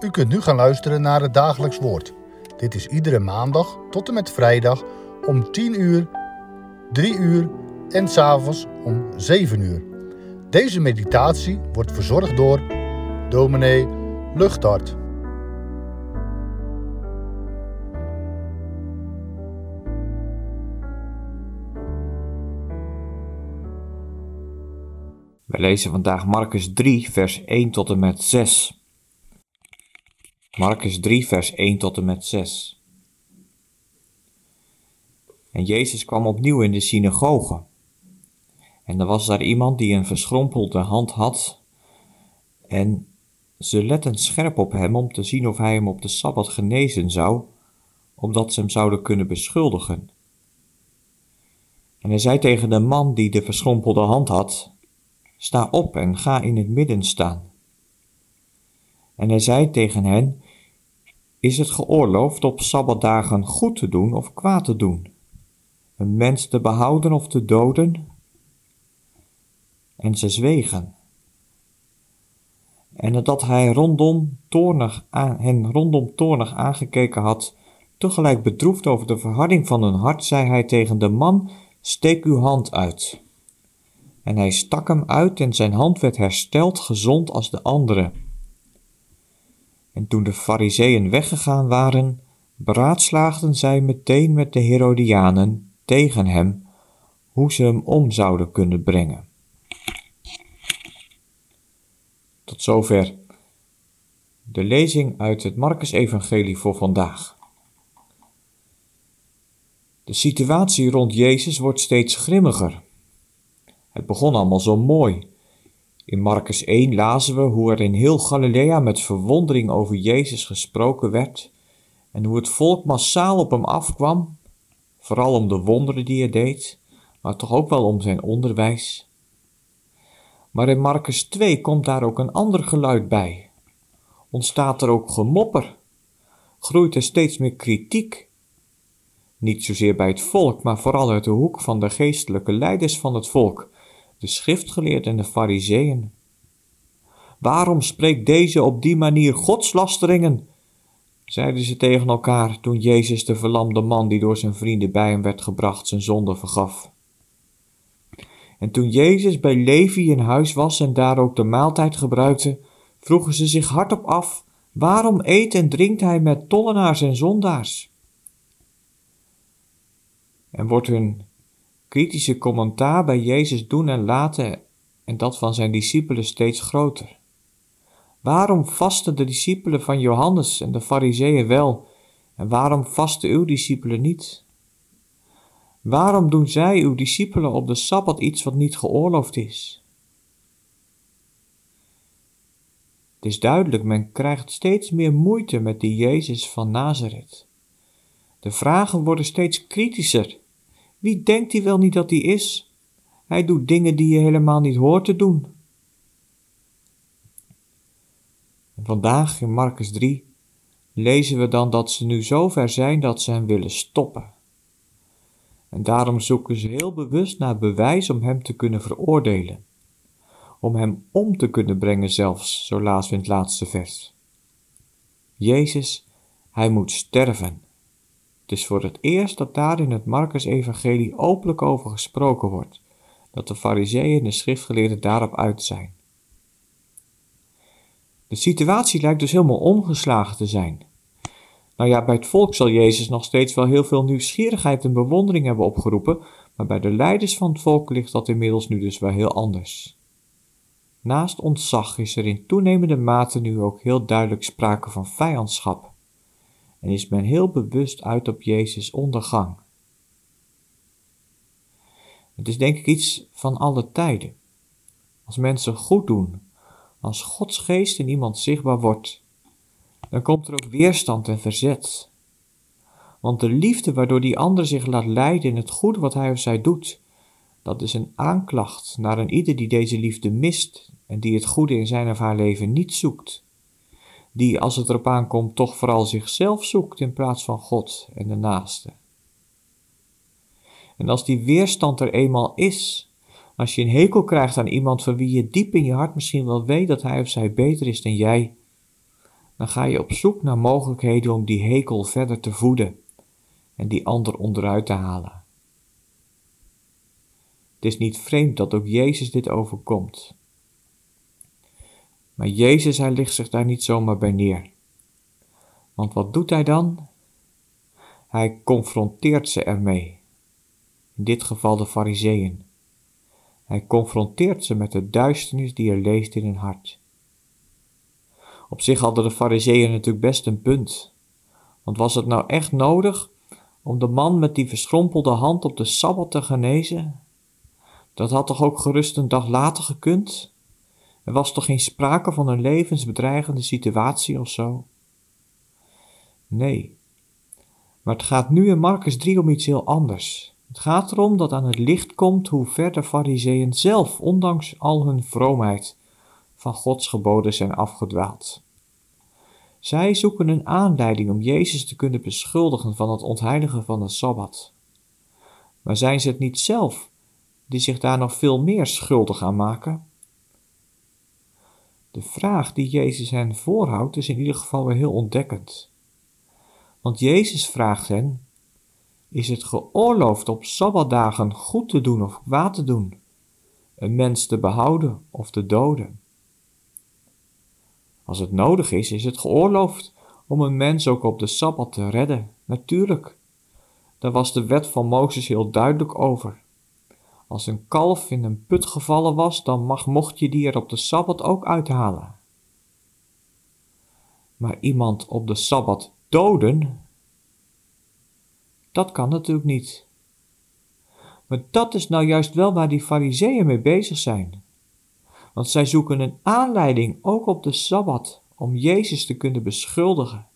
U kunt nu gaan luisteren naar het dagelijks woord. Dit is iedere maandag tot en met vrijdag om 10 uur, 3 uur en s'avonds om 7 uur. Deze meditatie wordt verzorgd door dominee Luchtart. We lezen vandaag Marcus 3, vers 1 tot en met 6. Marcus 3, vers 1 tot en met 6. En Jezus kwam opnieuw in de synagoge. En er was daar iemand die een verschrompelde hand had. En ze letten scherp op hem om te zien of hij hem op de sabbat genezen zou, omdat ze hem zouden kunnen beschuldigen. En hij zei tegen de man die de verschrompelde hand had: Sta op en ga in het midden staan. En hij zei tegen hen: Is het geoorloofd op sabbatdagen goed te doen of kwaad te doen? Een mens te behouden of te doden? En ze zwegen. En nadat hij rondom toornig aan, hen rondom toornig aangekeken had, tegelijk bedroefd over de verharding van hun hart, zei hij tegen de man: Steek uw hand uit. En hij stak hem uit en zijn hand werd hersteld, gezond als de andere. En toen de fariseeën weggegaan waren, beraadslaagden zij meteen met de Herodianen tegen hem hoe ze hem om zouden kunnen brengen. Tot zover de lezing uit het Marcus-evangelie voor vandaag. De situatie rond Jezus wordt steeds grimmiger. Het begon allemaal zo mooi. In Marcus 1 lazen we hoe er in heel Galilea met verwondering over Jezus gesproken werd en hoe het volk massaal op hem afkwam, vooral om de wonderen die hij deed, maar toch ook wel om zijn onderwijs. Maar in Marcus 2 komt daar ook een ander geluid bij. Ontstaat er ook gemopper? Groeit er steeds meer kritiek? Niet zozeer bij het volk, maar vooral uit de hoek van de geestelijke leiders van het volk, de schriftgeleerden en de fariseeën. Waarom spreekt deze op die manier godslasteringen? zeiden ze tegen elkaar toen Jezus de verlamde man die door zijn vrienden bij hem werd gebracht zijn zonde vergaf. En toen Jezus bij Levi in huis was en daar ook de maaltijd gebruikte, vroegen ze zich hardop af: waarom eet en drinkt hij met tollenaars en zondaars? En wordt hun kritische commentaar bij Jezus doen en laten en dat van zijn discipelen steeds groter. Waarom vasten de discipelen van Johannes en de Fariseeën wel en waarom vasten uw discipelen niet? Waarom doen zij, uw discipelen, op de Sabbat iets wat niet geoorloofd is? Het is duidelijk, men krijgt steeds meer moeite met die Jezus van Nazareth. De vragen worden steeds kritischer wie denkt hij wel niet dat hij is? Hij doet dingen die je helemaal niet hoort te doen. En vandaag in Marcus 3 lezen we dan dat ze nu zo ver zijn dat ze hem willen stoppen. En daarom zoeken ze heel bewust naar bewijs om hem te kunnen veroordelen. Om hem om te kunnen brengen zelfs, zo we in het laatste vers. Jezus, hij moet sterven. Het is voor het eerst dat daar in het Marcus-evangelie openlijk over gesproken wordt, dat de fariseeën en de schriftgeleerden daarop uit zijn. De situatie lijkt dus helemaal omgeslagen te zijn. Nou ja, bij het volk zal Jezus nog steeds wel heel veel nieuwsgierigheid en bewondering hebben opgeroepen, maar bij de leiders van het volk ligt dat inmiddels nu dus wel heel anders. Naast ontzag is er in toenemende mate nu ook heel duidelijk sprake van vijandschap en is men heel bewust uit op Jezus' ondergang. Het is denk ik iets van alle tijden. Als mensen goed doen, als Gods geest in iemand zichtbaar wordt, dan komt er ook weerstand en verzet. Want de liefde waardoor die ander zich laat leiden in het goede wat hij of zij doet, dat is een aanklacht naar een ieder die deze liefde mist en die het goede in zijn of haar leven niet zoekt die als het erop aankomt toch vooral zichzelf zoekt in plaats van God en de naaste. En als die weerstand er eenmaal is, als je een hekel krijgt aan iemand van wie je diep in je hart misschien wel weet dat hij of zij beter is dan jij, dan ga je op zoek naar mogelijkheden om die hekel verder te voeden en die ander onderuit te halen. Het is niet vreemd dat ook Jezus dit overkomt. Maar Jezus, hij ligt zich daar niet zomaar bij neer. Want wat doet hij dan? Hij confronteert ze ermee. In dit geval de Fariseeën. Hij confronteert ze met de duisternis die er leeft in hun hart. Op zich hadden de Fariseeën natuurlijk best een punt. Want was het nou echt nodig om de man met die verschrompelde hand op de sabbat te genezen? Dat had toch ook gerust een dag later gekund? Er was toch geen sprake van een levensbedreigende situatie of zo? Nee. Maar het gaat nu in Marcus 3 om iets heel anders. Het gaat erom dat aan het licht komt hoe ver de Fariseeën zelf, ondanks al hun vroomheid, van Gods geboden zijn afgedwaald. Zij zoeken een aanleiding om Jezus te kunnen beschuldigen van het ontheiligen van de Sabbat. Maar zijn ze het niet zelf die zich daar nog veel meer schuldig aan maken? De vraag die Jezus hen voorhoudt is in ieder geval weer heel ontdekkend. Want Jezus vraagt hen: Is het geoorloofd op sabbatdagen goed te doen of kwaad te doen, een mens te behouden of te doden? Als het nodig is, is het geoorloofd om een mens ook op de sabbat te redden. Natuurlijk. Daar was de wet van Mozes heel duidelijk over. Als een kalf in een put gevallen was, dan mag, mocht je die er op de sabbat ook uithalen. Maar iemand op de sabbat doden, dat kan natuurlijk niet. Maar dat is nou juist wel waar die fariseeën mee bezig zijn. Want zij zoeken een aanleiding ook op de Sabbat om Jezus te kunnen beschuldigen.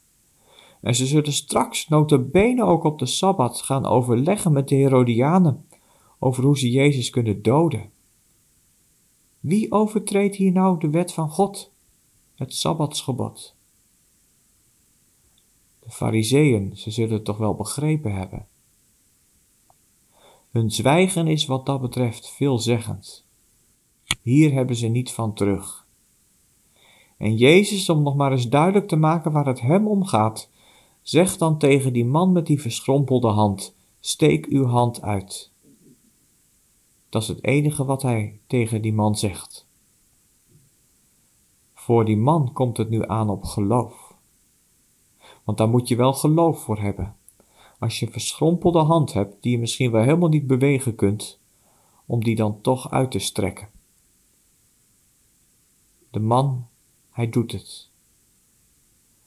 En ze zullen straks bene ook op de Sabbat gaan overleggen met de Herodianen over hoe ze Jezus kunnen doden. Wie overtreedt hier nou de wet van God, het Sabbatsgebod? De Fariseeën, ze zullen het toch wel begrepen hebben. Hun zwijgen is wat dat betreft veelzeggend. Hier hebben ze niet van terug. En Jezus, om nog maar eens duidelijk te maken waar het hem om gaat, zegt dan tegen die man met die verschrompelde hand: Steek uw hand uit. Dat is het enige wat hij tegen die man zegt. Voor die man komt het nu aan op geloof. Want daar moet je wel geloof voor hebben. Als je een verschrompelde hand hebt die je misschien wel helemaal niet bewegen kunt, om die dan toch uit te strekken. De man, hij doet het.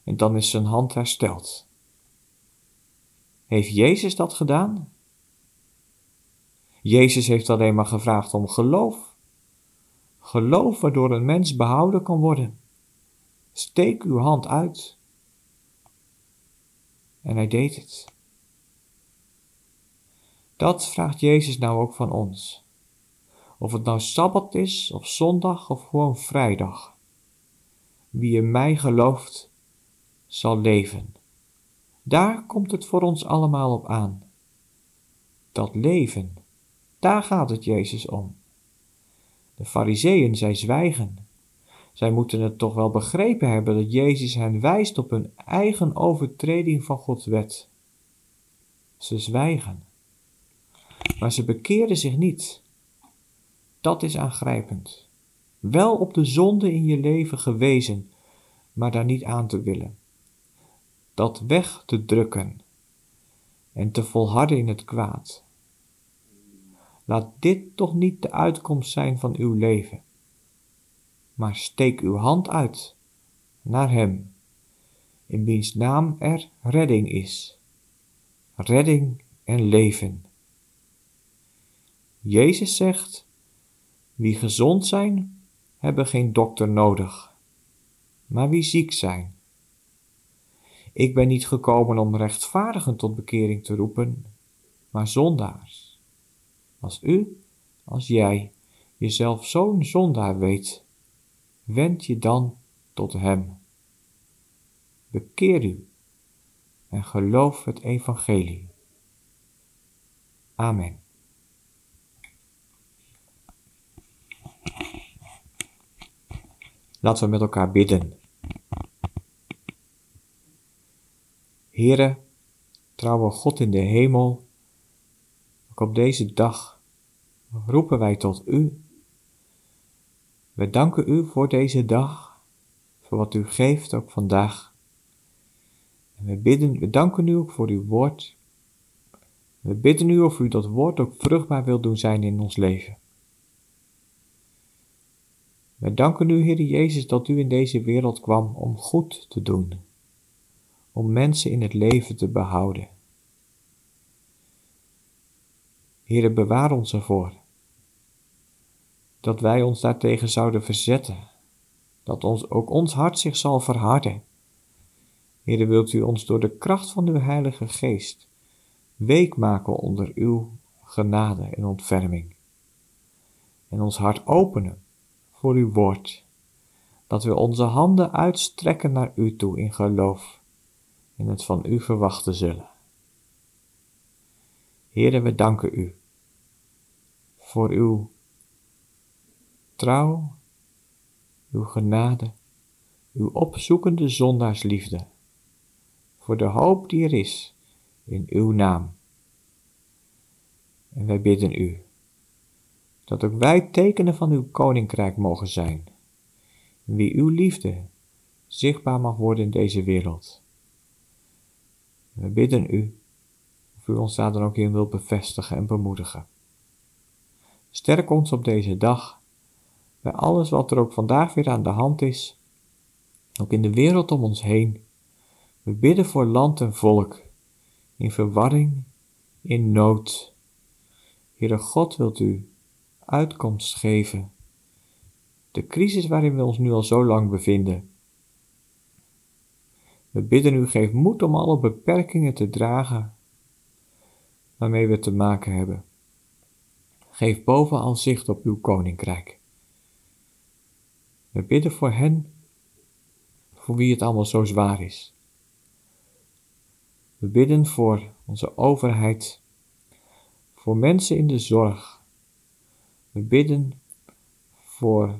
En dan is zijn hand hersteld. Heeft Jezus dat gedaan? Jezus heeft alleen maar gevraagd om geloof. Geloof waardoor een mens behouden kan worden. Steek uw hand uit. En hij deed het. Dat vraagt Jezus nou ook van ons. Of het nou sabbat is, of zondag, of gewoon vrijdag. Wie in mij gelooft, zal leven. Daar komt het voor ons allemaal op aan. Dat leven, daar gaat het Jezus om. De Fariseeën, zij zwijgen. Zij moeten het toch wel begrepen hebben dat Jezus hen wijst op hun eigen overtreding van Gods wet. Ze zwijgen. Maar ze bekeerden zich niet. Dat is aangrijpend. Wel op de zonde in je leven gewezen, maar daar niet aan te willen. Dat weg te drukken en te volharden in het kwaad. Laat dit toch niet de uitkomst zijn van uw leven. Maar steek uw hand uit naar Hem, in wiens naam er redding is. Redding en leven. Jezus zegt: wie gezond zijn, hebben geen dokter nodig, maar wie ziek zijn. Ik ben niet gekomen om rechtvaardigen tot bekering te roepen, maar zondaars. Als u, als jij, jezelf zo'n zondaar weet, wend je dan tot Hem. Bekeer u en geloof het evangelie. Amen. Laten we met elkaar bidden. Heere, trouwe God in de hemel, op deze dag roepen wij tot U. We danken U voor deze dag, voor wat U geeft ook vandaag. En we, bidden, we danken U ook voor Uw woord. We bidden U of U dat woord ook vruchtbaar wil doen zijn in ons leven. We danken U, Heer Jezus, dat U in deze wereld kwam om goed te doen, om mensen in het leven te behouden. Heere, bewaar ons ervoor dat wij ons daartegen zouden verzetten, dat ons, ook ons hart zich zal verharden. Heere, wilt u ons door de kracht van uw Heilige Geest week maken onder uw genade en ontferming. En ons hart openen voor uw woord, dat we onze handen uitstrekken naar u toe in geloof en het van u verwachten zullen. Heere, we danken u voor uw trouw, uw genade, uw opzoekende zondaarsliefde, voor de hoop die er is in uw naam. En wij bidden u dat ook wij tekenen van uw koninkrijk mogen zijn, wie uw liefde zichtbaar mag worden in deze wereld. We bidden u u ons daar dan ook in wilt bevestigen en bemoedigen. Sterk ons op deze dag, bij alles wat er ook vandaag weer aan de hand is, ook in de wereld om ons heen. We bidden voor land en volk, in verwarring, in nood. Heere God, wilt u uitkomst geven. De crisis waarin we ons nu al zo lang bevinden. We bidden u, geef moed om alle beperkingen te dragen waarmee we te maken hebben. Geef bovenal zicht op uw koninkrijk. We bidden voor hen, voor wie het allemaal zo zwaar is. We bidden voor onze overheid, voor mensen in de zorg. We bidden voor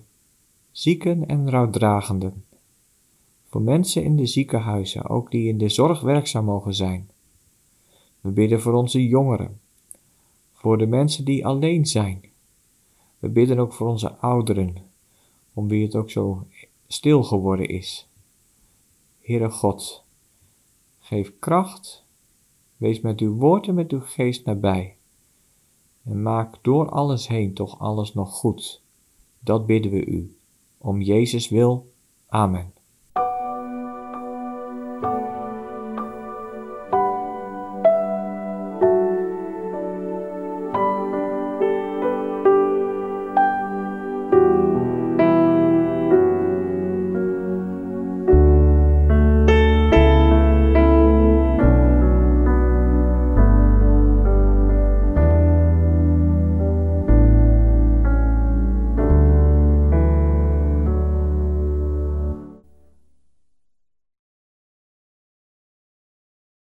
zieken en rouwdragenden, voor mensen in de ziekenhuizen, ook die in de zorg werkzaam mogen zijn. We bidden voor onze jongeren, voor de mensen die alleen zijn. We bidden ook voor onze ouderen, om wie het ook zo stil geworden is. Heere God, geef kracht, wees met uw woord en met uw geest nabij. En maak door alles heen toch alles nog goed. Dat bidden we u. Om Jezus wil. Amen.